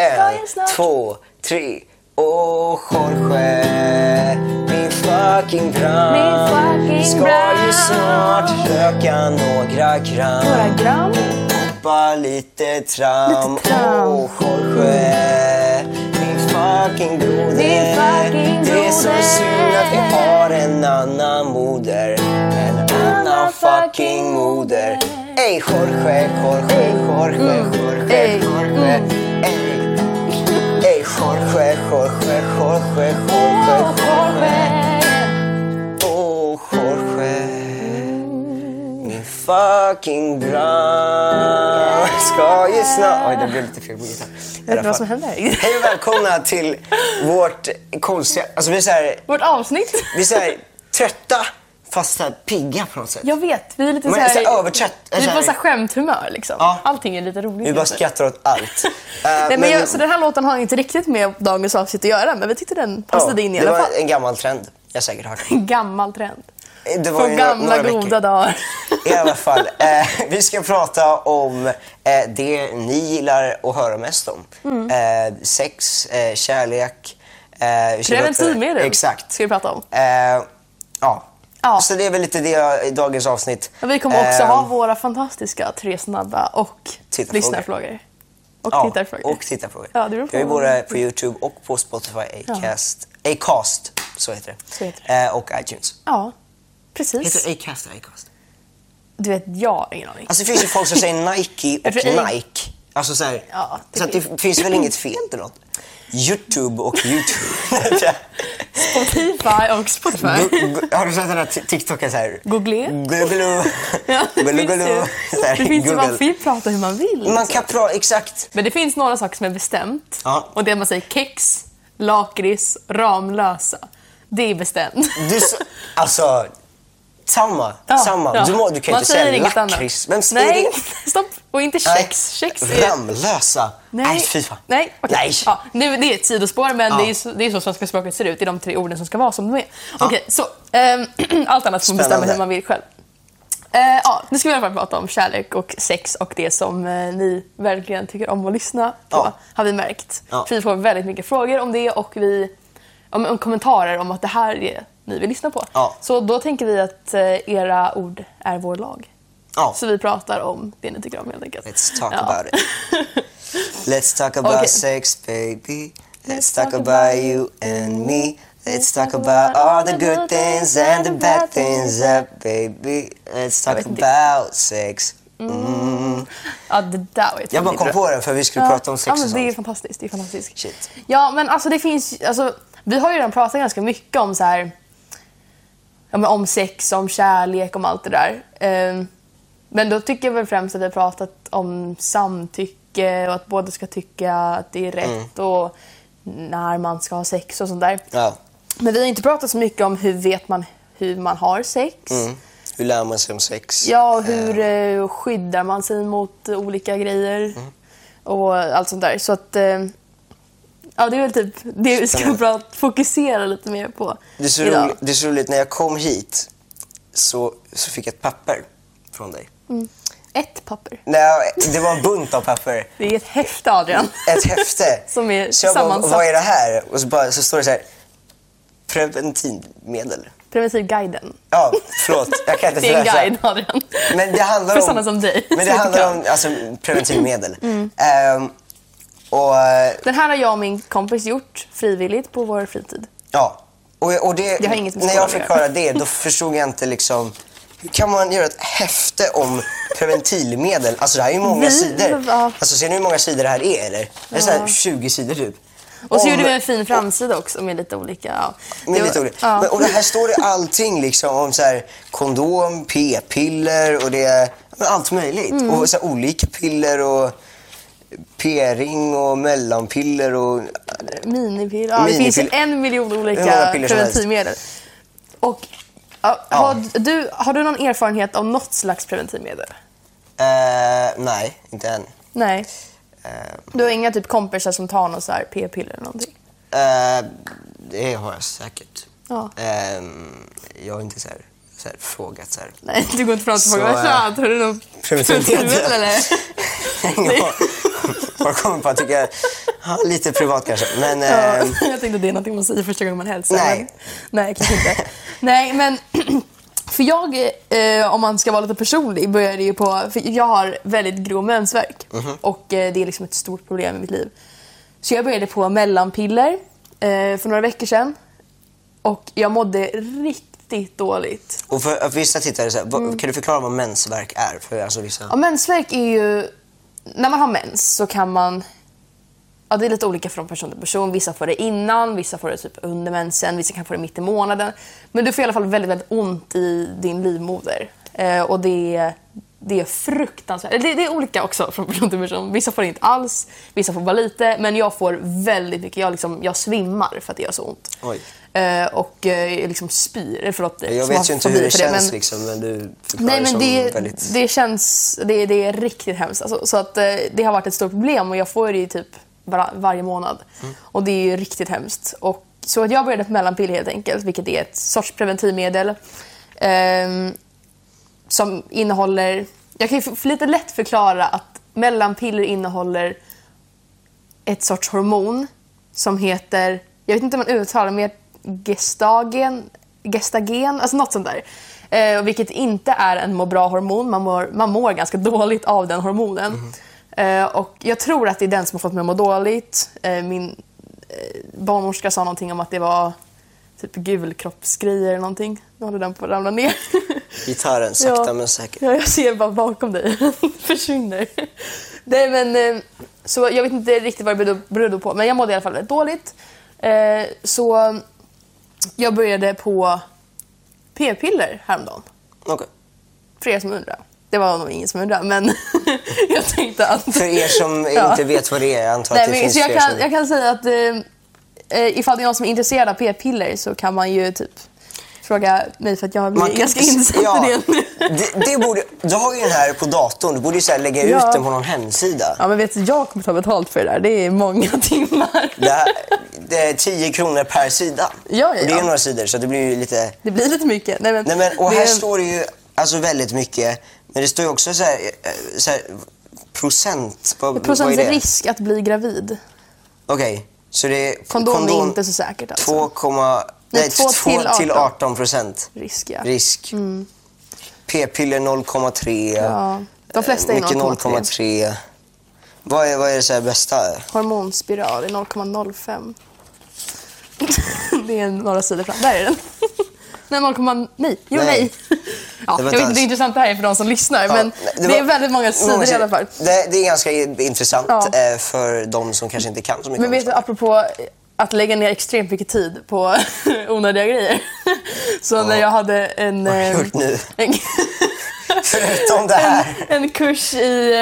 En, två, tre. Åh, Jorge, min fucking brand. Min fucking Ska ju snart röka några gram. Några gram. Hoppa lite tram. Lite tram. Åh, Jorge, min fucking broder. Min fucking Det är så broder. synd att vi har en annan moder. En annan fucking moder. Ey, Jorge, Jorge, Jorge, Jorge, Ey, Jorge. Jorge, Jorge, Jorge, Jorge. Åh, Jorge. Min fucking brand. Ska ju snart... Oj, det blev lite fel på gitarr. I Vet du vad som händer? Hej och välkomna till vårt konstiga... Alltså vi är så här, Vårt avsnitt. vi är så här trötta fast så här pigga på något sätt. Jag vet, vi är lite Men så här... så här övertrött. Vi är på så här skämthumör liksom. Ja. Allting är lite roligt. Vi bara skrattar åt allt. Eh, Nej, men jag, så den här låten har inte riktigt med dagens avsnitt att göra, men vi tyckte den passade in i det alla var fall. en gammal trend. Jag har säkert hört. En gammal trend. Det var Från några- gamla några veckor. goda dagar. I alla fall, eh, vi ska prata om eh, det ni gillar att höra mest om. Mm. Eh, sex, eh, kärlek. Eh, Preventivmedel Exakt. ska vi prata om. Eh, ja. Ja. Så det är väl lite det i dagens avsnitt. Och vi kommer också ha våra fantastiska tre snabba och lyssnarfrågor. Och ja, tittarfrågor. Och tittarfrågor. Ja, det beror på Jag är både på Youtube och på Spotify, Acast. Acast, så heter det. Så heter Eh, och iTunes. Ja, precis. Heter det Acast eller Acast? Du vet, jag har ingen aning. Alltså det finns ju folk som säger Nike och Nike. Alltså så här, Ja, det så det finns väl inget fel eller något. Youtube och Youtube. Spotify och Spotify. Har du sett den här t- TikToken så här? Google. Google. Ja, det finns ju. Så här, Det finns ju, man Google. får ju prata hur man vill. Man liksom. kan prata, exakt. Men det finns några saker som är bestämt. Ja. Och det är man säger kex, lakrits, Ramlösa. Det är bestämt. Du, alltså, samma. Ja, samma. ja. Du, må, du kan ju Man inte säger säga lakrits. annat. Men Nej, det- stopp. Och inte Nej. kex. Kex är... Ramlösa. Nej, fy fan. Nej, okej. Nej. Ja, nu, det är ett sidospår, men Ja. det, är så, det är så svenska språket ser ut. Det är de tre orden som ska vara som de är. Okej, så ehm, allt annat får man bestämma hur man vill själv. Eh, ja, nu ska vi i alla fall prata om kärlek och sex och det som eh, ni verkligen tycker om att lyssna på, Ja. har vi märkt. Ja. För vi får väldigt mycket frågor om det och vi, om, om kommentarer om att det här är ni vill lyssna på. Ja. Så då tänker vi att eh, era ord är vår lag. Ja. Så vi pratar om det ni tycker om helt enkelt. Let's talk Ja. about it. Let's talk about Okej. sex baby. Let's talk about you and me. Let's talk about all the good things and the bad things up baby. Let's talk about sex. Mm. Ja, det där var Jag bara kom bra. på det för vi skulle prata om sex ja, och men Det är sånt. fantastiskt. Det är fantastiskt. Shit. Ja, men alltså det finns alltså, Vi har ju redan pratat ganska mycket om så här, ja, men om sex, om kärlek, om allt det där. Ehm, men då tycker jag väl främst att vi har pratat om samtycke och att båda ska tycka att det är rätt Mm. och när man ska ha sex och sånt där. Ja. Men vi har inte pratat så mycket om hur vet man hur man har sex. Mm. Hur lär man sig om sex? Ja, och hur eh, skyddar man sig mot eh, olika grejer Mm. och allt sånt där. Så att, eh, ja det är väl typ det vi ska prata, fokusera lite mer på Det är, så idag. roligt, det är så roligt, när jag kom hit så, så fick jag ett papper från dig. Ett papper. Nej, det var en bunt av papper. Det är ett häfte Adrian. Ett häfte. Som är så jag bara, sammansatt. vad är det här? Och så, bara, så står det så här, preventivmedel. Preventivguiden. Ja, förlåt. Jag kan inte Det är en guide Adrian. Men det handlar För om... sådana som dig. Men det handlar om alltså, preventivmedel. Mm. Ehm, och eh, Den här har jag och min kompis gjort frivilligt på vår fritid. ja. Och, och det, Det har inget med när jag fick höra det, då förstod jag inte liksom... Hur kan man göra ett häfte om preventivmedel? Alltså det här är ju många sidor. Alltså ser ni hur många sidor det här är eller? Det är så här 20 sidor typ. Och så Om- gjorde vi en fin framsida också med lite olika... Ja. Med Det lite var- olika. ja. Men, och det här står det allting liksom om så här, kondom, p-piller och det allt möjligt. Mm. Och så här, olika piller och p-ring och mellanpiller och... Minipiller. Ja, det finns ju Minipiller. en miljon olika preventivmedel. Och, ja, har, du, har du någon erfarenhet av något slags preventivmedel? Eh, nej, inte än. Nej. Eh, Du har inga typ kompisar som tar någon så här p-piller eller någonting? eh, det har jag säkert. Ja. Eh, jag har inte så här, så här, frågat så här. Nej, du går inte fram till folk äh, “Tja, tar du något preventivmedel?" preventivmedel eller?” Bara kommer på att tycka... Ja, lite privat kanske. Men Ja, eh, jag tänkte det är någonting man säger första gången man hälsar. Nej. Men, nej, kanske inte. nej, men för jag, eh, om man ska vara lite personlig, började ju på... För jag har väldigt grov mensvärk Mhm. och eh, det är liksom ett stort problem i mitt liv. Så jag började på mellanpiller eh, för några veckor sedan och jag mådde riktigt dåligt. och för, vissa tittare, så här, vad, kan du förklara vad mensvärk är? För alltså vissa... Ja, mensvärk är ju... När man har mens så kan man... Ja, det är lite olika från person till person. Vissa får det innan, vissa får det typ under mensen, vissa kan få det mitt i månaden. Men du får i alla fall väldigt, väldigt ont i din livmoder. Eh, och det, det är fruktansvärt. Det, det är olika också från person till person. Vissa får det inte alls, vissa får bara lite. Men jag får väldigt mycket. Jag, liksom, jag svimmar för att det gör så ont. Eh, och eh, liksom spyr. Förlåt, Jag vet ju inte hur det känns men- liksom, men du Nej men det, väldigt... det känns, det, det är riktigt hemskt. Alltså, så att eh, det har varit ett stort problem och jag får det ju typ var, varje månad. Mm. Och det är ju riktigt hemskt. Och, så att jag började på mellanpiller helt enkelt, vilket är ett sorts preventivmedel. Som innehåller, jag kan ju lite lätt förklara att mellanpiller innehåller ett sorts hormon som heter, jag vet inte om man uttalar det, men gestagen, gestagen, alltså något sånt där. Eh, vilket inte är en må bra-hormon, man mår, man mår ganska dåligt av den hormonen. Eh, och jag tror att det är den som har fått mig att må dåligt. Eh, min eh, barnmorska sa någonting om att det var typ gulkroppsgrejer eller någonting. Nu håller den på att ramla ner. Gitarren, sakta Ja. men säkert. Ja, jag ser bara bakom dig. Den försvinner. Nej, men, eh, så jag vet inte riktigt vad det berodde- på, men jag mådde i alla fall väldigt dåligt. Eh, Så jag började på p-piller häromdagen. Okej. För er som undrar. Det var nog ingen som undrade, men jag tänkte att... För er som inte vet vad det är, jag antar Nej, att det men, finns så jag, kan, som... jag kan säga att eh, eh, ifall det är någon som är intresserad av p-piller så kan man ju typ fråga mig för att jag Man- ganska insatt ja, i det. det, det borde, du har ju den här på datorn, du borde ju så lägga Ja. ut den på någon hemsida. Ja, men vet du, jag kommer ta betalt för det där. Det är många timmar. Det, här, det är 10 kronor per sida. Ja, ja, Och det är ja. några sidor så det blir ju lite... Det blir lite mycket. Nej, men, Nej, men, och här är- står det ju alltså väldigt mycket, men det står ju också så här, eh, så här procent. Vad, vad procents är det? risk att bli gravid. Okej, så det är Kondom, är inte så säkert alltså. 2, Nej, nej, två 2 till till 18. 18 procent Risk, ja. risk. P-piller 0,3. Ja, de flesta är Mycket 0,3. 0,3. Vad är, vad är det så bästa? Hormonspiral är 0,05. det är några sidor fram. Där är den. nej, 0, nej. Jo, Nej. nej. ja, Det jag vet inte hur intressant det här är för de som lyssnar, Ja, men det, var är väldigt många sidor i alla fall. Det, det är ganska intressant Ja. eh, för de som kanske inte kan så mycket Men vet du, apropå att lägga ner extremt mycket tid på onödiga grejer. Så när jag hade en... Vad har du eh, gjort nu? en Förutom det här. en, en kurs i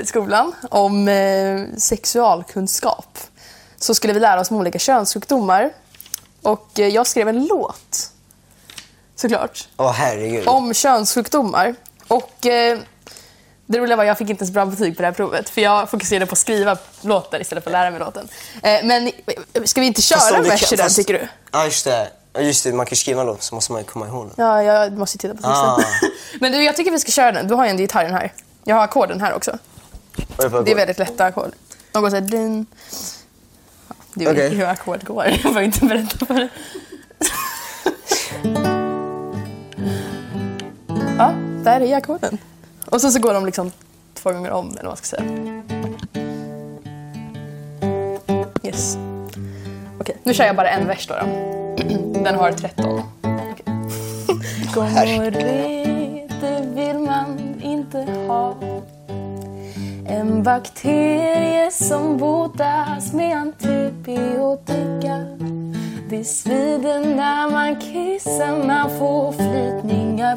eh, skolan om eh, sexualkunskap. Så skulle vi lära oss om olika könssjukdomar. Och eh, jag skrev en låt. Såklart. Åh herregud. Om könssjukdomar. Och eh, det roliga var att jag fick inte ens bra betyg på det här provet. För jag fokuserade på att skriva låten istället för att lära mig låten. Eh, men eh, ska vi inte köra en vers i den tycker du? Ja just det. Just det, man kan skriva en låt så måste man ju komma ihåg den. Ja, jag måste ju titta på texten. Ah. Men du, jag tycker vi ska köra den. Du har ju en gitarren här. Jag har ackorden här också. Det är väldigt lätta ackord. De går såhär... Din... Ja, du vet Okej. hur ackord går. Jag behöver inte berätta för dig. ja, där är ackorden. Och sen så går de liksom två gånger om, eller vad man ska säga. Yes. Okej, nu kör jag bara en vers då. då. Den har 13. Okej. Gonorré, det vill man inte ha. En bakterie som botas med antibiotika. Det svider när man kissar, man får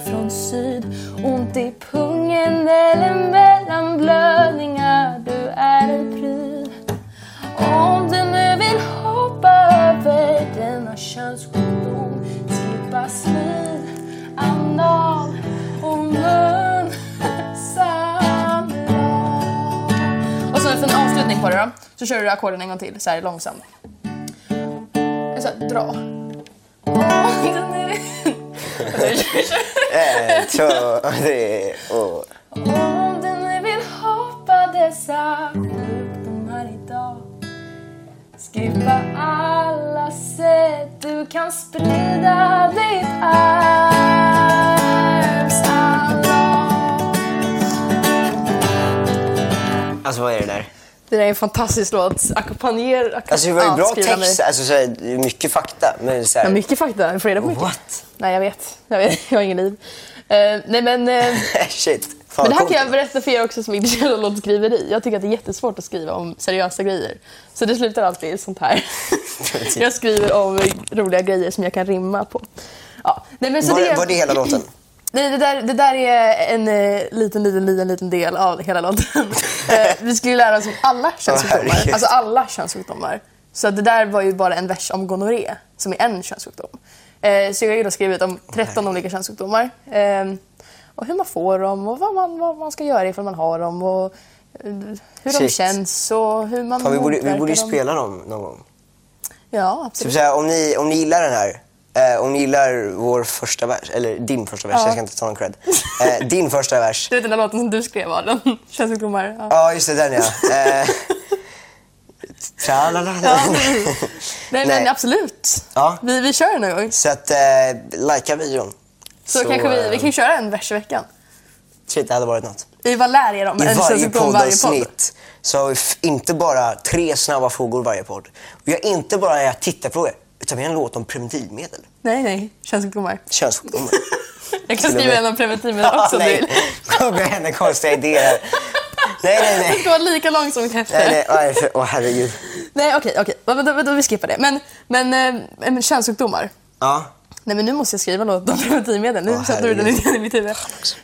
från syd. Ont i pungen eller mellan blödningar, du är en pryd. Om du nu vill hoppa över denna könssjukdom Skippa smid, anal och mun Och så en avslutning på det då, så kör du ackorden en gång till, så här långsamt. Så här, dra. Vill- En, två, tre, och... Om du nu vill hoppa dessa sjukdomar idag Skriv på alla sätt du kan sprida ditt arms allong. Alltså vad är det där? Det där är en fantastisk låt. Ackompanjer... Alltså det var ju bra text, alltså så här, mycket fakta. Men så här, Ja, mycket fakta. Jag får reda på mycket. What? Nej, jag vet. Jag, vet. jag har ingen liv. Eh, nej, men... eh, Shit. Fan, Men det här kan jag berätta för er också som är intresserade av låtskriveri. Jag tycker att det är jättesvårt att skriva om seriösa grejer. Så det slutar alltid i sånt här. jag skriver om roliga grejer som jag kan rimma på. Ja. Nej, men så Var, det, var det hela låten? Nej, det där, det där är en eh, liten, liten, liten, liten del av hela låten. Eh, vi skulle lära oss om alla könssjukdomar. alltså alla könssjukdomar. Så det där var ju bara en vers om gonorré, som är en könssjukdom. Eh, så jag har ju då skrivit om 13 olika könssjukdomar. Eh, och hur man får dem och vad man, vad man ska göra ifall man har dem. Och hur de Shit. känns och hur man Fan, vi, borde, vi borde ju dem. spela dem någon gång. Ja, absolut. så här, om, ni, om ni gillar den här, eh, om ni gillar vår första vers, eller din första vers, Ja. jag ska inte ta någon cred. Eh, din första vers. Du vet den där låten som du skrev, Adam? Könssjukdomar. Ja. Ja, just det, den ja. Eh, Tralala. Ja. Nej, men Nej. absolut. Ja. Vi, vi kör någon gång. Så att, eh, likea videon. Så, kanske vi, eh, vi kan ju köra en vers i veckan. Shit, det hade varit något. Vi bara lär er om I varje poddavsnitt så har vi inte bara tre snabba frågor varje podd. Vi har inte bara era tittarfrågor, utan vi har en låt om preventivmedel. Nej, nej. Könssjukdomar. Könssjukdomar. Jag kan skriva en om preventivmedel också nej. Kom med henne konstiga idéer. Nej, nej, Det nej. ska vara lika långt som ett häfte. Nej, nej, åh herregud. Nej, okej, okej. Vänta, vänta, vi skippar det. Men, men, eh, men könssjukdomar. Ja, Nej, men nu måste jag skriva något om preventivmedel. Nu Åh, sätter du den herregud. i mitt huvud. Eh,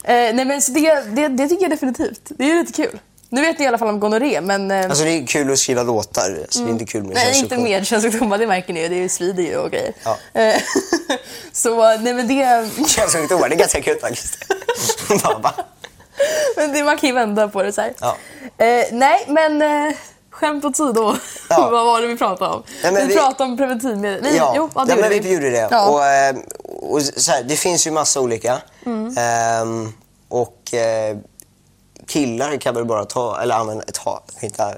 nej, men så det, det, det tycker jag definitivt. Det är lite kul. Nu vet ni i alla fall om gonorré, men... Eh, alltså det är kul att skriva låtar. Alltså, Det är inte kul med Nej, inte med könssjukdomar, det märker ni ju. Det är ju svider ju och grejer. Ja. Eh, så, nej men det... Könssjukdomar, det är ganska kul faktiskt. Men det, man kan ju vända på det så här. Ja. Eh, nej, men eh, skämt åsido. Ja. Vad var det vi pratade om? Men vi, vi- pratade om preventivmedel. Nej, Ja, jo, ja, ja, det men gjorde vi gjorde det. Ja. Och, eh, och så här, det finns ju massa olika. Mm. Ehm, och eh, killar kan väl bara ta, eller använda, ta, inte ta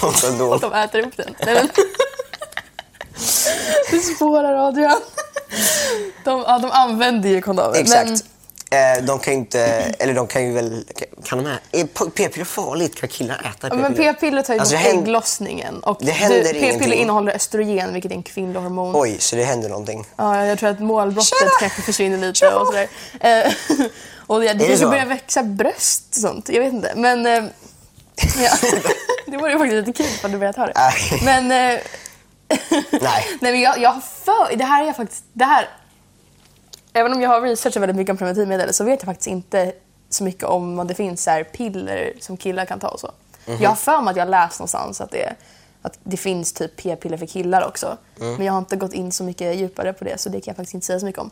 kondom. Och de äter upp den. Nej, men... du spårar Adrian. De, ja, de använder ju kondomer. Exakt. Men, Eh, de kan ju inte, eller de kan ju väl, kan de här, är p- p-piller farligt? Kan killar äta ja, men p-piller? p-piller tar ju Alltså, bort händer- ägglossningen. Och det händer du- P-piller innehåller östrogen, vilket är en kvinnlig hormon. Oj, så det händer någonting. Ja, jag tror att målbrottet Tjena! kanske försvinner lite Tjena! och sådär. Eh, och det, kanske börjar växa bröst och sånt. Jag vet inte. Men eh, ja. det vore ju faktiskt lite kul om du börjat ha det. Men, eh, Nej. nej, men jag, jag har för... Det här är jag faktiskt... Det här, även om jag har researchat väldigt mycket om preventivmedel så vet jag faktiskt inte så mycket om om det finns så här piller som killar kan ta och så. Mhm. Jag har för mig att jag läst någonstans att det, att det finns typ p-piller för killar också. Mm. Men jag har inte gått in så mycket djupare på det så det kan jag faktiskt inte säga så mycket om.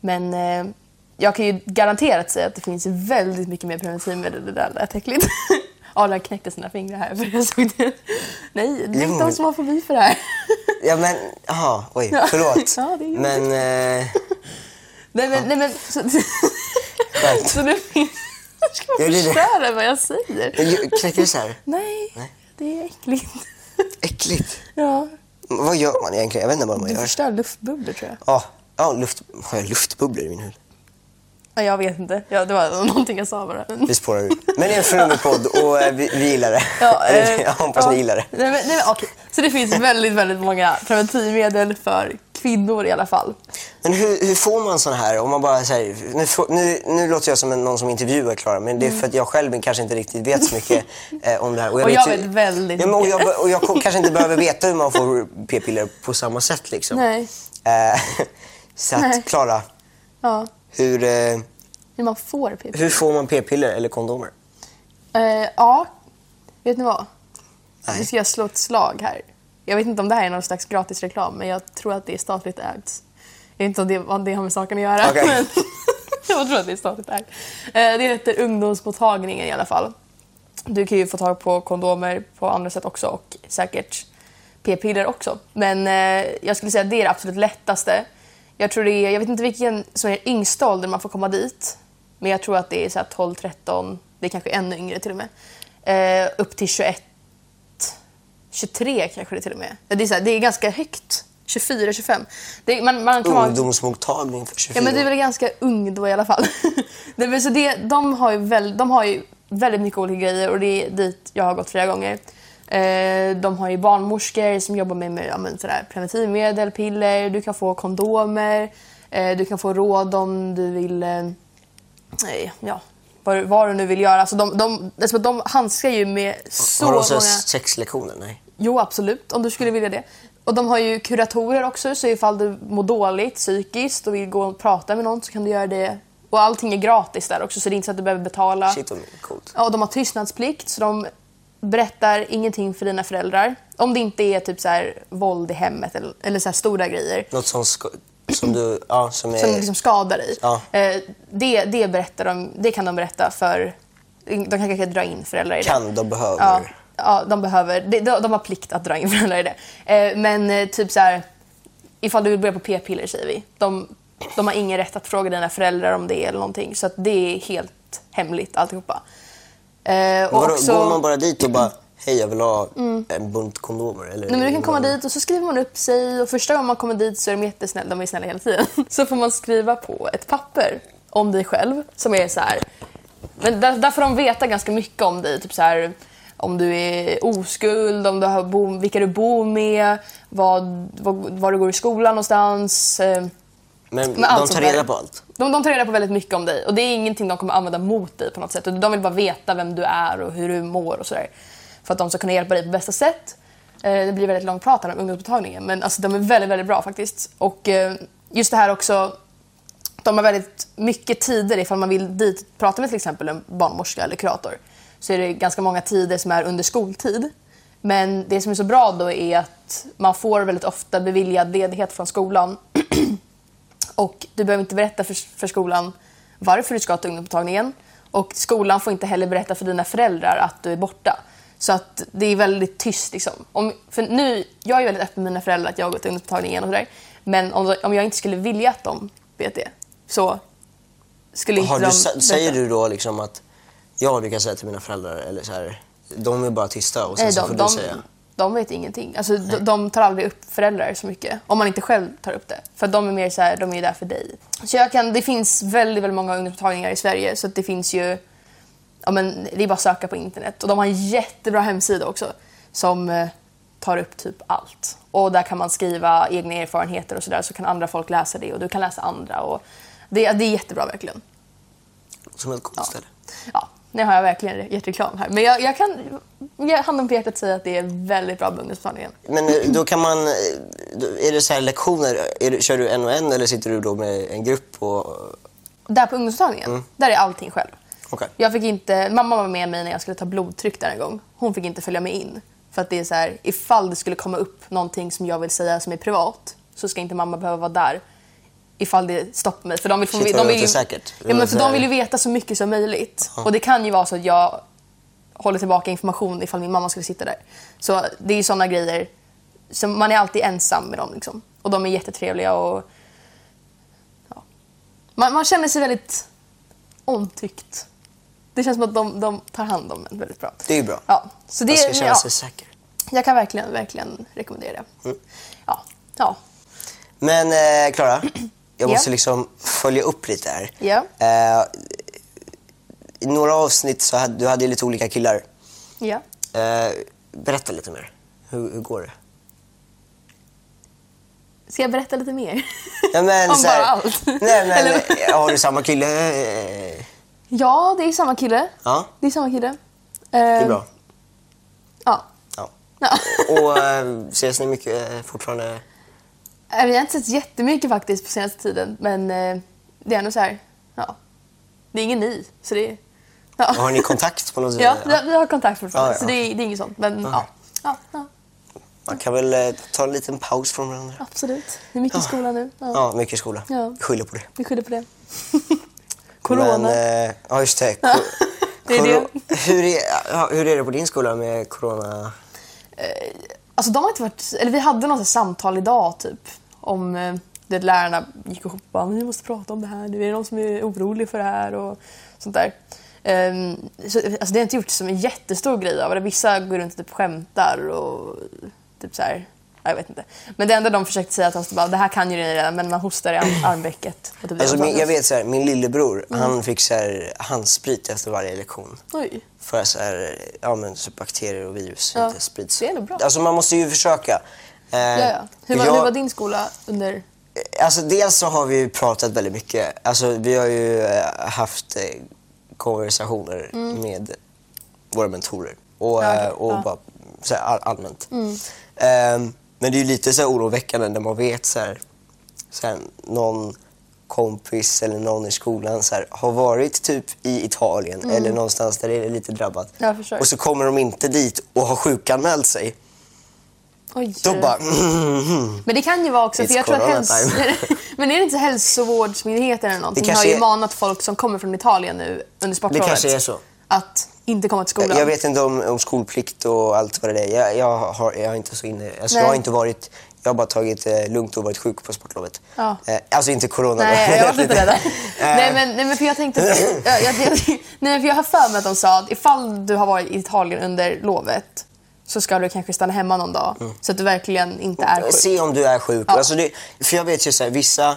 Men eh, jag kan ju garanterat säga att det finns väldigt mycket mer preventivmedel. Det där lät äckligt. Adrian knäckte sina fingrar här för jag såg det. Nej, det är inte de men- som har fobi för det här. Ja men, jaha, oj, förlåt. Ja, det är jobbigt. men, eh, Nej men, nej, men så, så det finns... Jag ska det. förstöra vad jag säger. så här? Nej, Nej. det är äckligt. Äckligt. Ja, Vad gör man egentligen? Jag vet inte vad man du gör. förstör luftbubblor tror jag. Ja, ja luft, har jag luftbubblor i min hud? Ja, jag vet inte. Ja, det var någonting jag sa bara. Vi spårar ur. Men det är en flummig podd och eh, vi, vi gillar det. Ja, eh, jag hoppas ja. ni gillar det. Nej, men, nej, men, okej. Så det finns väldigt, väldigt många preventivmedel för kvinnor i alla fall. Men hur, hur får man sån här? Om man bara säger, nu, nu, nu låter jag som en, någon som intervjuar Klara, men det är för att jag själv kanske inte riktigt vet så mycket eh, om det här. Och jag ju- vet väldigt ja, men, och, jag, och jag kanske inte behöver veta hur man får p-piller på samma sätt. Liksom. Nej. Eh, så att, Klara, Ja, hur, eh, hur man får p-piller. hur får man p-piller eller kondomer? Eh, ja, vet ni vad? Nej. Nu ska jag slå ett slag här. Jag vet inte om det här är någon slags gratis reklam, men jag tror att det är statligt ägt. Jag vet inte om det, vad det har med saken att göra, Okej. men jag tror att det är statligt ägt. Eh, det heter ungdomsmottagningen i alla fall. Du kan ju få tag på kondomer på andra sätt också och säkert p-piller också. Men eh, jag skulle säga att det är det absolut lättaste. Jag tror det är, jag vet inte vilken som är yngsta ålder man får komma dit. Men jag tror att det är så här 12-13, det är kanske ännu yngre till och med. Eh, upp till 21 23 kanske det till och med. Det är, så här, det är ganska högt. 24, 25. Det, man, man kan vara, Ungdomsmottagning för 24 Ja men det är väl ganska ung då i alla fall. det, så det, de, har ju väl, de har ju väldigt mycket olika grejer och det är dit jag har gått flera gånger. Eh, de har ju barnmorskor som jobbar med, med ja, men sådär, preventivmedel, piller, du kan få kondomer, eh, du kan få råd om du vill, eh, nej, ja, vad, vad du nu vill göra. Alltså de, de, alltså de handskar ju med så Har de många... sexlektioner? Nej. Jo, absolut. Om du skulle vilja det. Och de har ju kuratorer också, så ifall du mår dåligt psykiskt och vill gå och prata med någon så kan du göra det. Och allting är gratis där också, så det är inte så att du behöver betala. Shit vad coolt. Ja, och de har tystnadsplikt, så de berättar ingenting för dina föräldrar. Om det inte är typ så här våld i hemmet eller, eller så här stora grejer Något som, som du, ja som är... som liksom skadar dig. Ja. Eh, det, det, berättar de, det kan de berätta för... De kan kanske dra in föräldrar i det. kan, de behöver. Ja, ja de behöver. De, de, har plikt att dra in föräldrar i det. Eh, men eh, typ så här, ifall du vill börja på p-piller säger vi. De, de har ingen rätt att fråga dina föräldrar om det eller någonting. Så att det är helt hemligt alltihopa. Eh, och Vadå, också, Mm. Går man bara dit och bara, hej jag vill ha en bunt kondomer? Eller, Nej, men du kan komma dit och så skriver man upp sig och första gången man kommer dit så är de jättesnälla, de är snälla hela tiden. Så får man skriva på ett papper om dig själv som är så här. Men där, där får de veta ganska mycket om dig. Typ så här, om du är oskuld, om du har bo, vilka du bor med, vad, vad, var du går i skolan någonstans. eh, Men Men de tar reda på allt? De, de tar reda på väldigt mycket om dig och det är ingenting de kommer använda mot dig på något sätt. De vill bara veta vem du är och hur du mår och sådär. För att de ska kunna hjälpa dig på bästa sätt. Eh, Det blir väldigt långt prat om ungdomsmottagningen men alltså, de är väldigt, väldigt bra faktiskt. Och eh, just det här också, de har väldigt mycket tider ifall man vill dit prata med till exempel en barnmorska eller kurator. Så är det ganska många tider som är under skoltid. Men det som är så bra då är att man får väldigt ofta beviljad ledighet från skolan och du behöver inte berätta för, för skolan varför du ska till ungdomsmottagningen. Och skolan får inte heller berätta för dina föräldrar att du är borta. Så att det är väldigt tyst. Liksom. Om, för nu, jag är väldigt öppen med mina föräldrar att jag har gått till ungdomsmottagningen och sådär. Men om, om jag inte skulle vilja att de vet det så skulle inte Har de du, sä- säger du då liksom att jag brukar säga till mina föräldrar, eller så här, de är bara tysta och sen Nej, så de, får de, du säga. de vet ingenting. Alltså, de, de tar aldrig upp föräldrar så mycket. Om man inte själv tar upp det. För de är mer så här, de är där för dig. Så jag kan, det finns väldigt, väldigt många ungdomsmottagningar i Sverige. Så det finns ju... Ja, men det är bara att söka på internet. Och de har en jättebra hemsida också. Som eh, tar upp typ allt. Och där kan man skriva egna erfarenheter och sådär. Så kan andra folk läsa det och du kan läsa andra. Och det, det är jättebra verkligen. Som ett coolt ställe. Ja, nu har jag verkligen gett reklam här. Men jag, jag kan ge handen på hjärtat säga att det är väldigt bra med ungdomsmottagningen. Men eh, då kan man, eh, är det så här lektioner, är kör du en och en eller sitter du då med en grupp? Och, Där på ungdomsmottagningen, där är allting själv. Okej. Jag fick inte, mamma var med mig när jag skulle ta blodtryck där en gång. Hon fick inte följa med in. För att det är så här, ifall det skulle komma upp någonting som jag vill säga som är privat så ska inte mamma behöva vara där. Ifall det stoppar mig. För de vill, få, Shit, de vill ju, osäkert. ja, men för de vill ju veta så mycket som möjligt. Och det kan ju vara så att jag håller tillbaka information ifall min mamma skulle sitta där. Så det är ju sådana grejer. Så man är alltid ensam med dem liksom. Och de är jättetrevliga och ja. man, man känner sig väldigt omtyckt. Det känns som att de, de tar hand om en väldigt bra. det är bra. Ja, så det, man ska känna ja, sig säker. jag kan verkligen, verkligen rekommendera det. Mm. Ja, ja, Men eh, Klara, jag Ja. måste liksom följa upp lite här. ja, Eh, I några avsnitt så hade du hade lite olika killar. ja. Eh, berätta lite mer. Hur, hur går det? Ska jag berätta lite mer? Ja, men, Om här- bara allt? Nej, men har du samma kille? Eh, Ja, det är samma kille. Ja, Det är samma kille. det är bra. Ja. Ja. ja. Och eh, ses ni mycket eh, fortfarande? Eh, Vi har inte sett jättemycket faktiskt på senaste tiden, men eh, det är ändå så här, ja. Det är ingen ny, så det är... Ja, Har ni kontakt på något sätt? ja vi, har, vi har kontakt fortfarande, Ja, ja. så det är, det är inget sånt. Men ja. Ja, ja, Man kan väl eh, ta en liten paus från varandra. absolut. Det är mycket i skolan nu. Ja. Ja, mycket skola. Ja. Skyller på det. Vi skyller på det. Corona. Men, eh, ja, just det. Ko- det är koro- Hur, är, ja, hur är det på din skola med corona? Alltså de har inte varit... Eller vi hade något samtal idag typ. Om eh, det lärarna gick ihop och bara, "Men vi måste prata om det här. Nu är det någon som är orolig för det här och sånt där. Ehm, så, alltså det har inte gjort som en jättestor grej av det. Vissa går runt och typ skämtar och typ så här. ja, Jag vet inte. Men det enda de försökte säga till oss var det här kan ju ni redan men man hostar i arm- armvecket. Typ Alltså, min, jag vet så här, min lillebror, han fick så här, handsprit efter varje lektion. Oj. För så här, ja, men, så bakterier och virus Ja, inte sprids. det är bra. Alltså man måste ju försöka. Eh, Ja, ja. Hur, var, jag- hur var din skola under... Alltså dels så har vi pratat väldigt mycket. Alltså vi har ju eh, haft eh, konversationer med våra mentorer. Och, Mm. Ja, eh, okej. och Ja. Mm. bara så här, all, allmänt. Ehm, men det är lite så här oroväckande när man vet så här, så här, någon kompis eller någon i skolan så här, har varit typ i Italien eller någonstans där det är lite drabbat. Mm. Och så kommer de inte dit och har sjukanmält sig. Oj. Då bara... Men det kan ju vara också, It's för jag tror att häls... Men är det inte hälsovårdsmyndigheten eller någonting Det har ju är- manat folk som kommer från Italien nu under sportlovet kanske är så. att inte komma till skolan. Jag vet inte om, om skolplikt och allt vad det är. Jag, jag, har, jag är inte så inne. Alltså, Nej. jag har inte varit... Jag har bara tagit eh, lugnt och varit sjuk på sportlovet. Ja. Eh, alltså inte corona. Nej, jag var lite rädd. Eh, nej, men, nej, men för jag tänkte... jag, jag, jag, nej, för jag har för mig att de sa att ifall du har varit i Italien under lovet så ska du kanske stanna hemma någon dag så att du verkligen inte är sjuk. Se om du är sjuk. Ja. Alltså det, för jag vet ju så här, vissa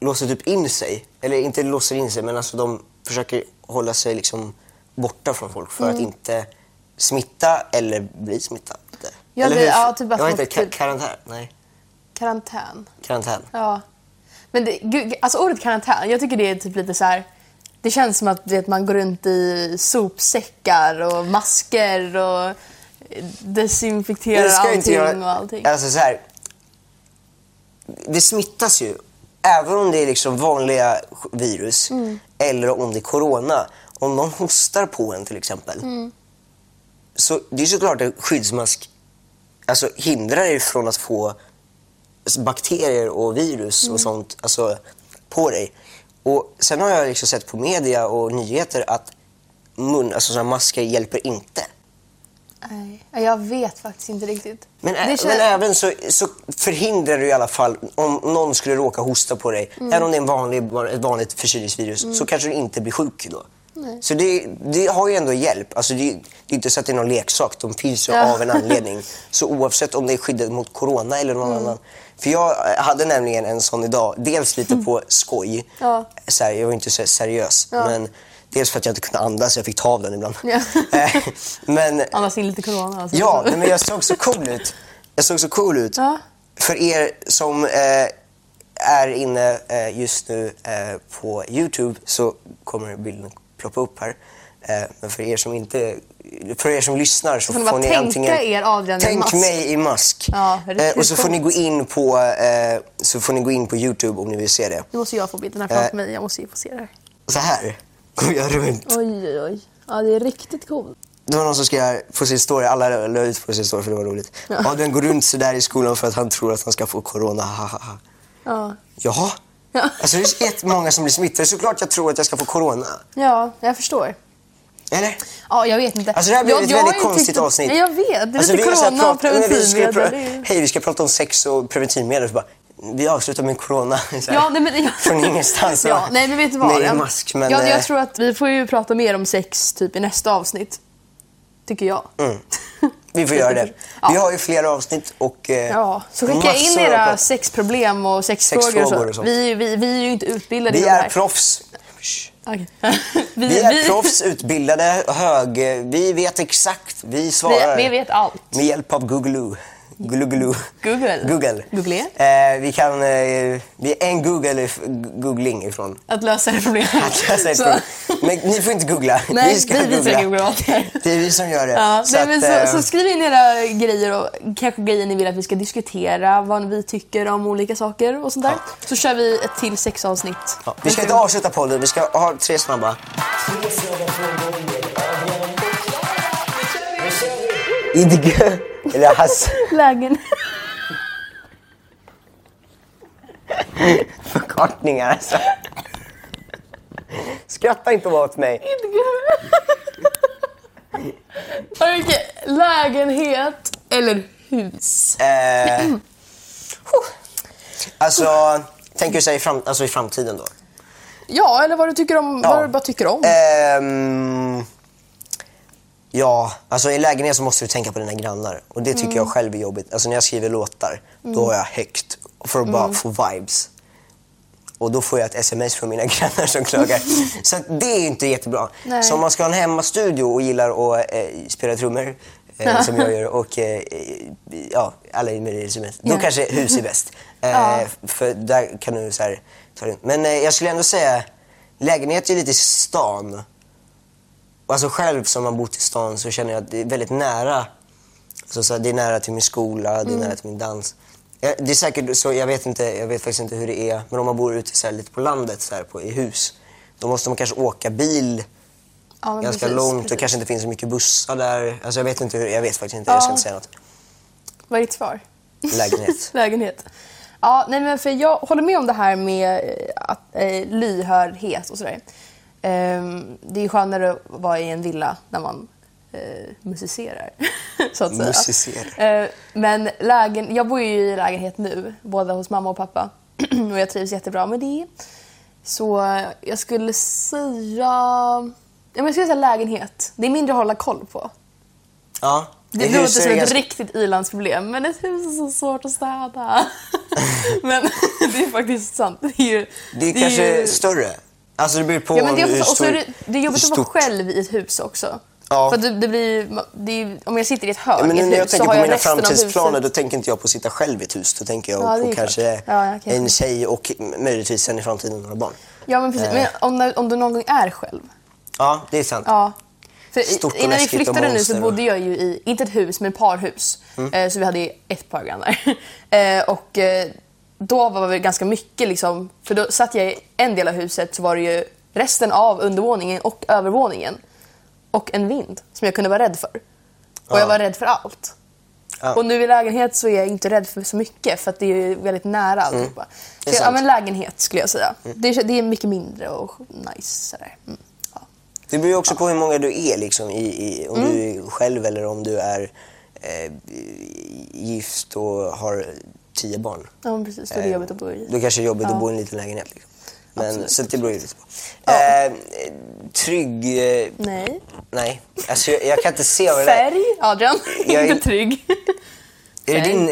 låser typ in sig. Eller inte låser in sig, men alltså de försöker hålla sig liksom borta från folk för Mm. att inte smitta eller bli smittade. Ja, eller det- hur? ja, typ jag vet inte, ka- karantän? Nej, Karantän. karantän. Ja. Men det, gud, alltså ordet karantän, jag tycker det är typ lite så här. Det känns som att vet, man går runt i sopsäckar och masker och desinfekterar allting inte göra- och allting. Alltså så här, det smittas ju. Även om det är liksom vanliga virus Mm. eller om det är corona. Om någon hostar på en till exempel. Mm. Så det är såklart att skyddsmask alltså, hindrar er från att få bakterier och virus Mm. och sånt alltså, på dig. Och Sen har jag liksom sett på media och nyheter att mun, alltså, såna masker hjälper inte. Nej, jag vet faktiskt inte riktigt. Men, ä- Det kän- men även så, så förhindrar du i alla fall, om någon skulle råka hosta på dig, Mm. även om det är en vanlig, ett vanligt förkylningsvirus, så kanske du inte blir sjuk då. Så det, det har ju ändå hjälp. Alltså det, det är inte så att det är någon leksak, de finns ju Ja. av en anledning. Så oavsett om det är skyddat mot corona eller Mm. någon annan. För jag hade nämligen en sån idag, dels lite på skoj, Mm. Ja. så här, jag var inte så seriös, men dels för att jag inte kunde andas, jag fick ta av den ibland. Ja. Eh, men Andas in lite corona. Alltså. Ja, men jag såg så cool ut. Jag såg så cool ut. Ja. För er som eh, är inne eh, just nu eh, på Youtube så kommer bilden ploppa upp här. Eh, men för er som inte för er som lyssnar så Får ni får ni antingen... er Adrian i Tänk mask. mig i mask. Ja, eh, och så får ni gå in på eh, så får ni gå in på Youtube om ni vill se det. Nu måste jag få bilden här Eh. framför mig. Jag måste ju få se det här. Så här går jag runt. Oj, oj, oj. Ja, det är riktigt coolt. Det var någon som skrev på sin story, alla la ut på sin story för det var roligt. Ja. den går runt så där i skolan för att han tror att han ska få corona, ha. Ja. Jaha? Ja. Alltså det är jättemånga som blir smittade, såklart jag tror att jag ska få corona. ja, jag förstår. Eller? Ja, jag vet inte. Alltså det här blir jag, ett jag väldigt konstigt tyckt att- avsnitt. Nej, jag vet. Det är Alltså, lite corona och preventivmedel. Hej, vi ska prata om sex och preventivmedel. Så bara, vi avslutar med corona. Ja, nej, men, ja. Från ingenstans. Ja, nej, men vet du vad? Nej, mask, men... ja, eh, jag tror att vi får ju prata mer om sex typ i nästa avsnitt. Tycker jag. Vi får göra det. Ja. Vi har ju flera avsnitt och eh, Ja, så skicka in era sexproblem och sexfrågor. Sexfrågor och så. Vi, vi, vi är ju inte utbildade Vi är här. proffs. Okej. vi, Vi är proffs, utbildade, hög... Vi vet exakt. Vi svarar. vi, vi vet allt. Med hjälp av Google. Google. Google. Google. Google. Eh, vi kan... Eh, vi är en Google googling ifrån. Att lösa det problemet. Att läsa ett Så- problem. Men ni får inte googla. Nej, vi ska vi, vi googla. ska googla. Det är vi som gör det. Ja, Så nej, att, eh, så, så skriv in era grejer och kanske grejer ni vill att vi ska diskutera, vad vi tycker om olika saker och sånt där. Så kör vi ett till sexavsnitt. ja, vi ska inte avsluta podden, vi ska ha tre snabba. Idgö. Eller Hasse. Lägen. Förkortningar alltså. Skratta inte åt mig. Okej, lägenhet eller hus? Eh, alltså, tänker du säga i, fram, alltså i framtiden då? Ja, eller vad du tycker om. Ja. Vad du bara tycker om. Ehm, ja, alltså i lägenhet så måste du tänka på dina grannar. Och det tycker Mm. jag själv är jobbigt. Alltså när jag skriver låtar, då har jag högt för att Mm. bara få vibes. Och då får jag ett sms från mina grannar som klagar. så det är inte jättebra. Nej. Så om man ska ha en hemmastudio och gillar att eh, spela trummor, eh, som jag gör, och eh, ja, alla är med i resumet. Då kanske hus är bäst. Eh, Ja. För där kan du så här, ta det. Men eh, jag skulle ändå säga, lägenhet är lite i stan. Alltså själv som har bott i stan så känner jag att det är väldigt nära. Alltså så det är nära till min skola, det är nära till min dans. Ja, Det är säkert så, jag vet, inte, jag vet faktiskt inte hur det är, men om man bor ute så här, lite på landet så här, på, i hus, då måste man kanske åka bil ja, ganska precis, långt precis. och kanske inte finns så mycket bussar där. Alltså jag vet inte hur, jag vet faktiskt inte, jag ska Ja. inte säga något. Vad är ditt svar? Lägenhet. Lägenhet. Ja, nej men för jag håller med om det här med eh, att, eh, lyhördhet och sådär. Ehm, det är ju skönare att vara i en villa när man eh, musicerar. så att säga. Musicerar. Eh, men lägen, jag bor ju i lägenhet nu, både hos mamma och pappa. och jag trivs jättebra med det. Så jag skulle säga... Jag skulle säga lägenhet. Det är mindre att hålla koll på. Ja. Det i låter är som ett ganska- riktigt ilandsproblem, men ett hus är så svårt att städa. men det är faktiskt sant. Det är, ju, Det är kanske ju- större. Alltså det beror på Ja, men det, är också, och så är stor- det, det är jobbigt att vara själv i ett hus också. Ja. För det, det blir, är, om jag sitter i ett hörn Ja, men nu ett när jag tänker på jag mina framtidsplaner huset. då tänker inte jag på att sitta själv i ett hus. Då tänker jag Ja, på kanske Ja, en tjej och möjligtvis sen i framtiden några barn. Ja, men precis. Men om, om du någon gång är själv. Ja, det är sant. Ja. För Stort innan vi flyttade nu så bodde jag ju i, inte ett hus, men ett parhus. Mm. Eh, så vi hade ett par grannar. eh, och eh, då var det ganska mycket liksom, för då satt jag i en del av huset så var det ju resten av undervåningen och övervåningen. Och en vind som jag kunde vara rädd för. Och Ja. jag var rädd för allt. Ja. Och nu i lägenhet så är jag inte rädd för så mycket för att det är väldigt nära alltihopa. Mm. Så, ja, men lägenhet skulle jag säga. Det, är, det är mycket mindre och nice. Mm. Ja. Det beror ju också på hur många du är, liksom, i, i, om Mm. du är själv eller om du är eh, gift och har tio barn. ja, precis. Då är det jobbigt att bo i. Då kanske det är jobbigt Ja. att bo i en liten lägenhet. Liksom. Men, Absolut, så det beror ju lite på. Ja. Eh, trygg... Eh, Nej. nej, alltså, jag, jag kan inte se vad det där Färg, Adrian. Jag är- inte trygg. Är det Färg. din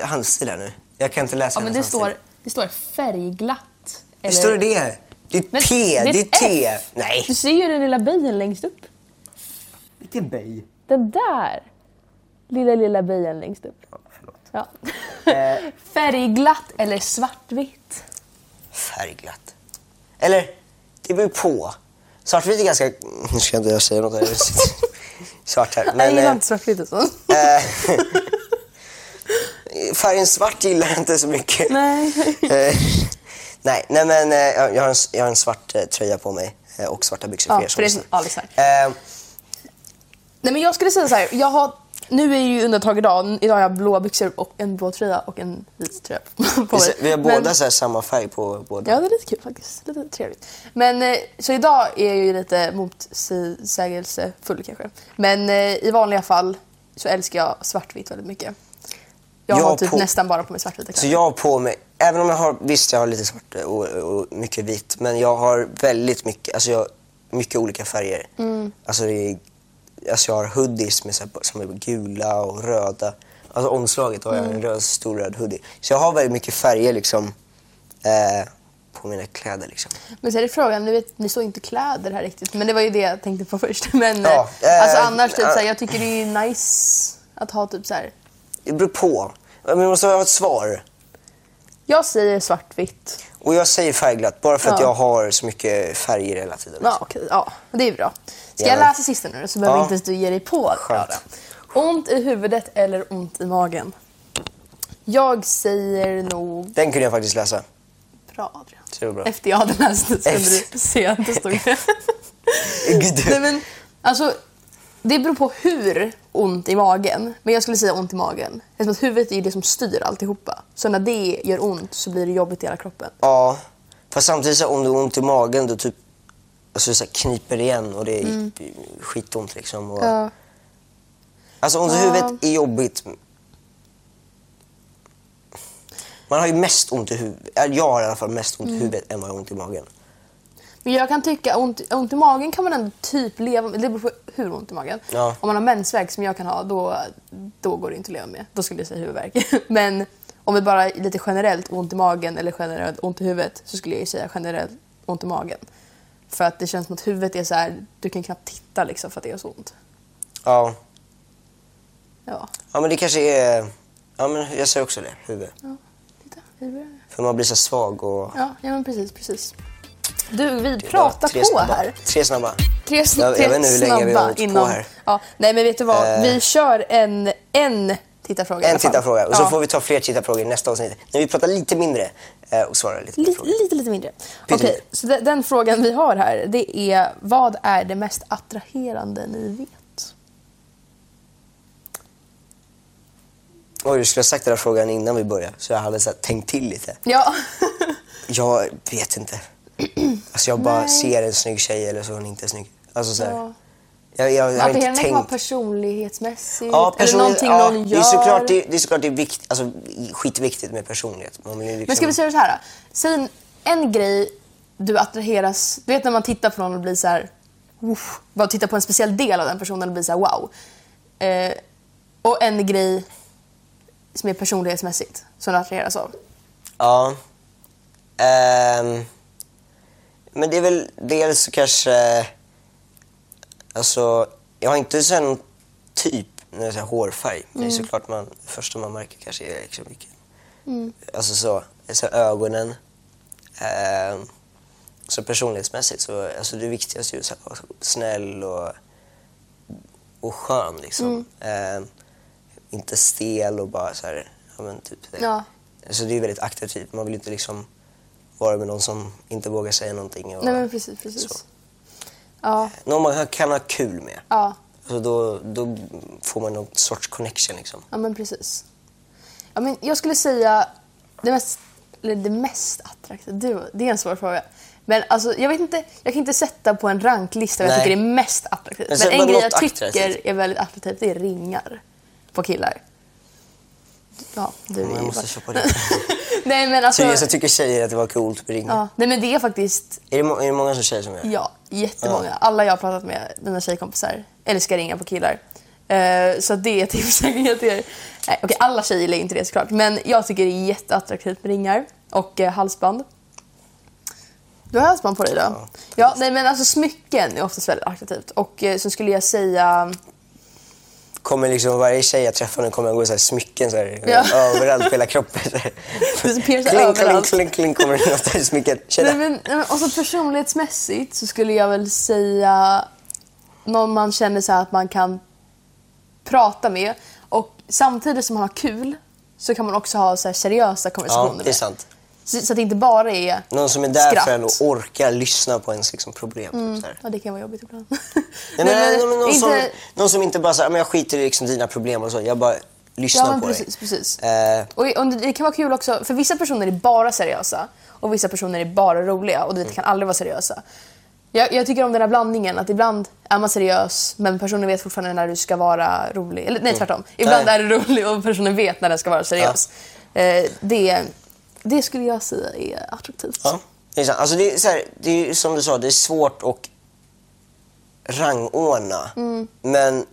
eh, handstil här nu? Jag kan inte läsa Ja, men det handstil. står, det står färgglatt. Hur står det det? Det är Men T, det är det är T. F. Nej. Du ser ju den lilla böjen längst upp. Vilken böj? Den där. Lilla, lilla böjen längst upp. Ja. Eh. Färgglatt eller svartvitt? Färgglatt. Eller, det beror på. Svartvitt är ganska... Nu ska jag inte säga något här. Jag Svart här. jag Men, gillar eh, inte svartvitt och så. eh, färgen svart gillar jag inte så mycket. Nej. Eh, nej, nej, men jag jag har en, jag har en svart tröja på mig och svarta byxor Ja, för er som för det är. Eh, Nej men jag skulle säga så här, jag har, nu är ju undantag idag, idag har jag blåa byxor och en blå tröja och en vit tröja på mig. vi, har Men- båda så här samma färg på båda. Ja, det är lite kul faktiskt. Lite trevligt. Men eh, så idag är jag ju lite motsägelsefull kanske. Men eh, i vanliga fall så älskar jag svartvitt väldigt mycket. Jag Jag har typ på- nästan bara på mig svartvita Så kläder. jag har på mig, även om jag har, visst jag har lite svart och, och mycket vitt, men jag har väldigt mycket, alltså jag, mycket olika färger. Mm. Alltså, det är, alltså jag har hoodies med så här, som är gula och röda. Alltså omslaget har jag Mm. en röd, stor röd hoodie. Så jag har väldigt mycket färger liksom eh, på mina kläder liksom. Men så är det frågan, nu vet, ni står inte kläder här riktigt, men det var ju det jag tänkte på först. Men Ja, eh, eh, alltså annars, typ, ja. såhär, jag tycker det är nice att ha typ så här. Det beror på. Men vi måste ha ett svar. Jag säger svartvitt. Och jag säger färgglatt bara för att Ja. jag har så mycket färger hela tiden. Ja, okej. Ja, det är bra. Ska Ja, jag läsa sista nu så behöver Ja. inte du ge dig på det. Ont i huvudet eller ont i magen? Jag säger nog Den kunde jag faktiskt läsa. bra Adrian. Så det bra. Efter jag hade läst det så kunde Efter. du se att det stod. Gud. Nej, men, alltså, det beror på hur ont i magen. Men jag skulle säga ont i magen. Eftersom att huvudet är det som styr alltihopa. Så när det gör ont så blir det jobbigt i hela kroppen. Ja, fast samtidigt så om du har ont i magen då typ alltså, så kniper igen och det är skitont liksom. Och, Mm. Ja. Alltså ont i Ja. huvudet är jobbigt. Man har ju mest ont i huvudet. Jag har i alla fall mest ont i Mm. huvudet än vad jag har ont i magen. Men jag kan tycka ont, ont i magen kan man ändå typ leva med. Det beror på hur ont i magen. Ja. Om man har mensvärk som jag kan ha, då, då går det inte att leva med. Då skulle jag säga huvudvärk. Men om det bara är lite generellt ont i magen eller generellt ont i huvudet så skulle jag säga generellt ont i magen. För att det känns som att huvudet är så här, du kan knappt titta liksom för att det gör så ont. Ja. Ja, ja, men det kanske är... Ja, men jag säger också det. Huvud. ja titta. huvudet. För man blir så svag och... Ja, ja men precis, precis. Du, vi Ja, pratar tre på snabba. här. Tre snabba. Tre, sn- Jag- jag vet inte hur länge vi har hållit på här. Ja, nej men vet du vad? Eh. Vi kör en, en tittarfråga En tittarfråga och så Ja. får vi ta fler tittarfrågor i nästa avsnitt. När vi pratar lite mindre eh, och svarar lite Lite, lite, lite mindre. Okej, lite. så de- den frågan vi har här det är vad är det mest attraherande ni vet? Oj, du skulle ha sagt den här frågan innan vi började så jag hade så tänkt till lite. Ja. Jag vet inte. Alltså jag bara Nej. ser en snygg tjej eller så är hon inte snygg. Alltså så här, Ja. jag, jag, jag har inte Attraherande kan vara tänkt. personlighetsmässigt. Ja, eller personlig- någonting ja, någon Det gör. är såklart det, det, är såklart det är vikt, alltså, skitviktigt med personlighet. Liksom, Men ska vi säga så här? då? Säg en, en grej du attraheras... Du vet när man tittar på någon och blir så här... Uff, bara tittar på en speciell del av den personen och blir så här wow. Eh, och en grej som är personlighetsmässigt som du attraheras av. Ja. Ehm, men det är väl dels kanske... Alltså, jag har inte så här någon typ när här hårfärg. Det är såklart man, det första man märker kanske är liksom vilken... Alltså så, så här ögonen. Ehm, så personlighetsmässigt så alltså det viktigaste är ju så här, vara snäll och, och skön liksom. Ehm, inte stel och bara så här, ja men typ det. Ja. Alltså det är väldigt attraktivt. Man vill inte liksom vara med någon som inte vågar säga någonting. Och, Nej men precis, precis. så. Ja, Någon man kan ha kul med. ja, Alltså då, då får man någon sorts connection liksom. ja men precis. Ja, men jag skulle säga det mest, eller det mest attraktiva. Det, det är en svår fråga. Men alltså, jag vet inte, jag kan inte sätta på en ranklista vad jag tycker är mest attraktivt. Men Men, en grej jag tycker attraktivt. är väldigt attraktivt det är ringar på killar. Ja, du Man ju måste köpa det. Nej men alltså... Tydligen så tycker tjejer att det var coolt med ringar. ja, nej men det är faktiskt Är, det, är det många som säger som jag? Ja, jättemånga. Alla jag har pratat med, mina tjejkompisar, älskar ringar på killar. Eh, så det är ett tips jag kan ge till er. Nej, okej, alla tjejer gillar inte det såklart. Men jag tycker det är jätteattraktivt med ringar och eh, halsband. Du har halsband på dig då? Ja, Ja, nej men alltså smycken är oftast väldigt attraktivt. Och eh, så skulle jag säga... Kommer liksom varje tjej jag träffar nu kommer jag gå i så här smycken så här, Ja. överallt på hela kroppen. Kling, kling, kling, kling kommer det något där smycken. Nej, men, och så personlighetsmässigt så skulle jag väl säga någon man känner så att man kan prata med. Och samtidigt som man har kul så kan man också ha så här seriösa konversationer Ja, det är med. Så, så att det inte bara är Någon som är där skratt. för en och orkar lyssna på ens liksom, problem. Typ, så här. Ja, det kan vara jobbigt ibland. Nej, men, nej, men någon, inte... som, någon som inte bara säger men jag skiter i liksom dina problem och så. Jag bara lyssnar Ja, men på precis. dig. precis. Eh, Och, och det kan vara kul också, för vissa personer är bara seriösa och vissa personer är bara roliga och det Mm. kan aldrig vara seriösa. Jag, jag tycker om den här blandningen, att ibland är man seriös men personen vet fortfarande när du ska vara rolig. Eller nej, tvärtom. Ibland Nej. är du rolig och personen vet när den ska vara seriös. Eh, det, det skulle jag säga är attraktivt. ja, det är sant. Alltså, det, är så här, det är som du sa, det är svårt att rangordna. Mm. Men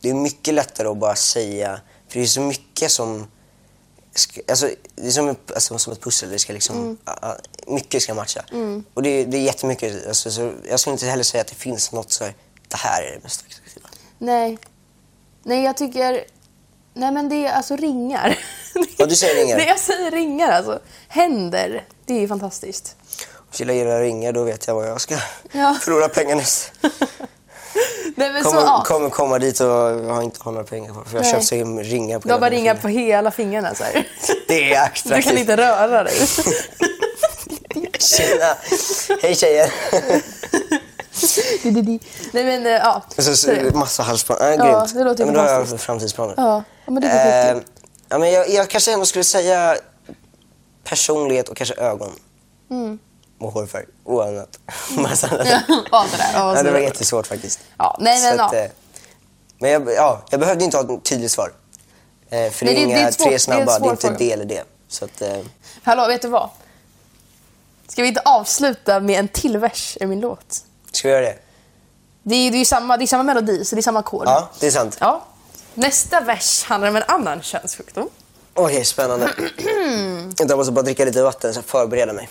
det är mycket lättare att bara säga, för det är så mycket som alltså, det är som, ett- alltså, som ett pussel, det ska liksom, Mm. a- mycket ska matcha. Och det, det är jättemycket, alltså, så jag skulle inte heller säga att det finns något så här, det här är det mest attraktiva. Nej. Nej, jag tycker... Nej, men det är alltså ringar. Ja, du säger ringar. Nej, jag säger ringar alltså. Händer, det är ju fantastiskt. Om jag gillar ringar då vet jag vad jag ska Ja. förlora pengar näst. Nej, Kommer, så, ja. kommer komma dit och har inte har några pengar kvar. För jag Nej. köpte in ringar på Du har bara ringar på hela fingrarna så här. Det är attraktivt. Du kan inte röra dig. Tjena! Hej tjejer! Nej men eh, ja. Så, Så så, massa halsband. Ja, Ja, grymt. det låter ja, men då har jag framtidsplaner. Ja, men det går Eh. Ja, men jag, jag kanske ändå skulle säga personlighet och kanske ögon. Och hårfärg. Och annat. Mm. Ja, det där. Ja, det var jättesvårt faktiskt. Ja, nej men att, ja. eh, Men jag, ja, jag behövde inte ha ett tydligt svar. Eh, för Nej, det är det- det är inga det är tre snabba, det är inte det eller det. Så att, eh, Hallå, vet du vad? Ska vi inte avsluta med en till vers i min låt? Ska vi göra det? Det är, det är samma, det är samma melodi, så det är samma ackord. Ja, det är sant. Ja. Nästa vers handlar om en annan könssjukdom. Okej, spännande. jag måste bara dricka lite vatten så jag förbereder mig.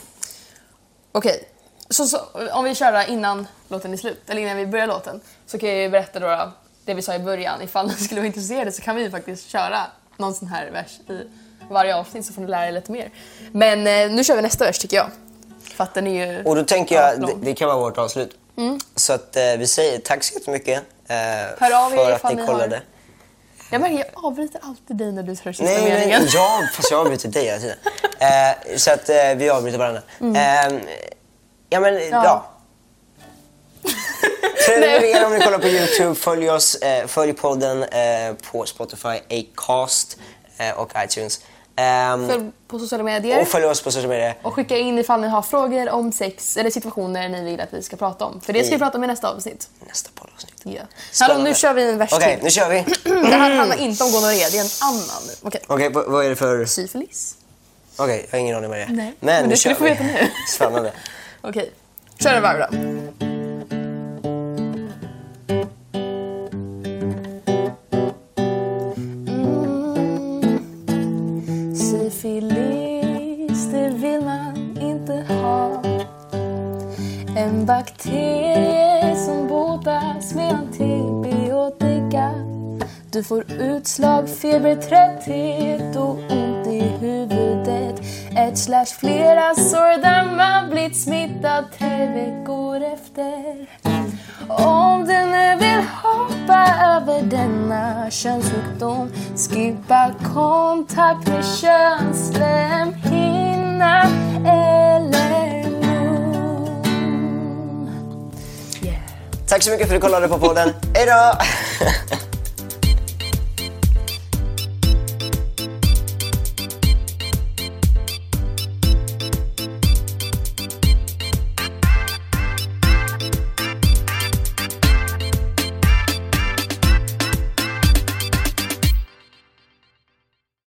Okej, så, så, om vi kör innan låten är slut, eller innan vi börjar låten, så kan jag ju berätta då, det vi sa i början. Ifall ni skulle vara intresserade så kan vi faktiskt köra någon sån här vers i varje avsnitt så får ni lära er lite mer. Men eh, nu kör vi nästa vers tycker jag. För att den är ju... Och då tänker ja, jag, det, det kan vara vårt avslut. Så att eh, vi säger tack så jättemycket eh, Hör av er för att ifall ni ni kollade. har- Jag märker, jag avbryter alltid dig när du tar sista Nej, meningen. men ja, fast jag avbryter dig hela tiden. Eh, så att eh, vi avbryter varandra. Eh, ja, men ja. Prenumerera Nej. om ni kollar på Youtube. Följ oss, eh, följ podden eh, på Spotify, Acast eh, och iTunes. Ehm, Följ på sociala medier. och följ oss på sociala medier. Och skicka in ifall ni har frågor om sex eller situationer ni vill att vi ska prata om. För det ska vi prata om i nästa avsnitt. Nästa poddavsnitt. Ja. Hallå, nu kör vi en vers Okej, till. nu kör vi. Det här handlar inte om gonorré, det är en annan. Okej. Okej, vad, vad är det för... Syfilis. Okej, jag har ingen aning vad det är. Nej, men nu det ska du få vi. veta nu. Spännande. Okej. Kör en varv då. Du får utslag, feber, trötthet och ont i huvudet. Ett slash flera sår där man blivit smittad tre veckor efter. Om du nu vill hoppa över denna könssjukdom skippa kontakt med könsslemhinna eller mun. Yeah. Tack så mycket för att du kollade på podden. Hej då!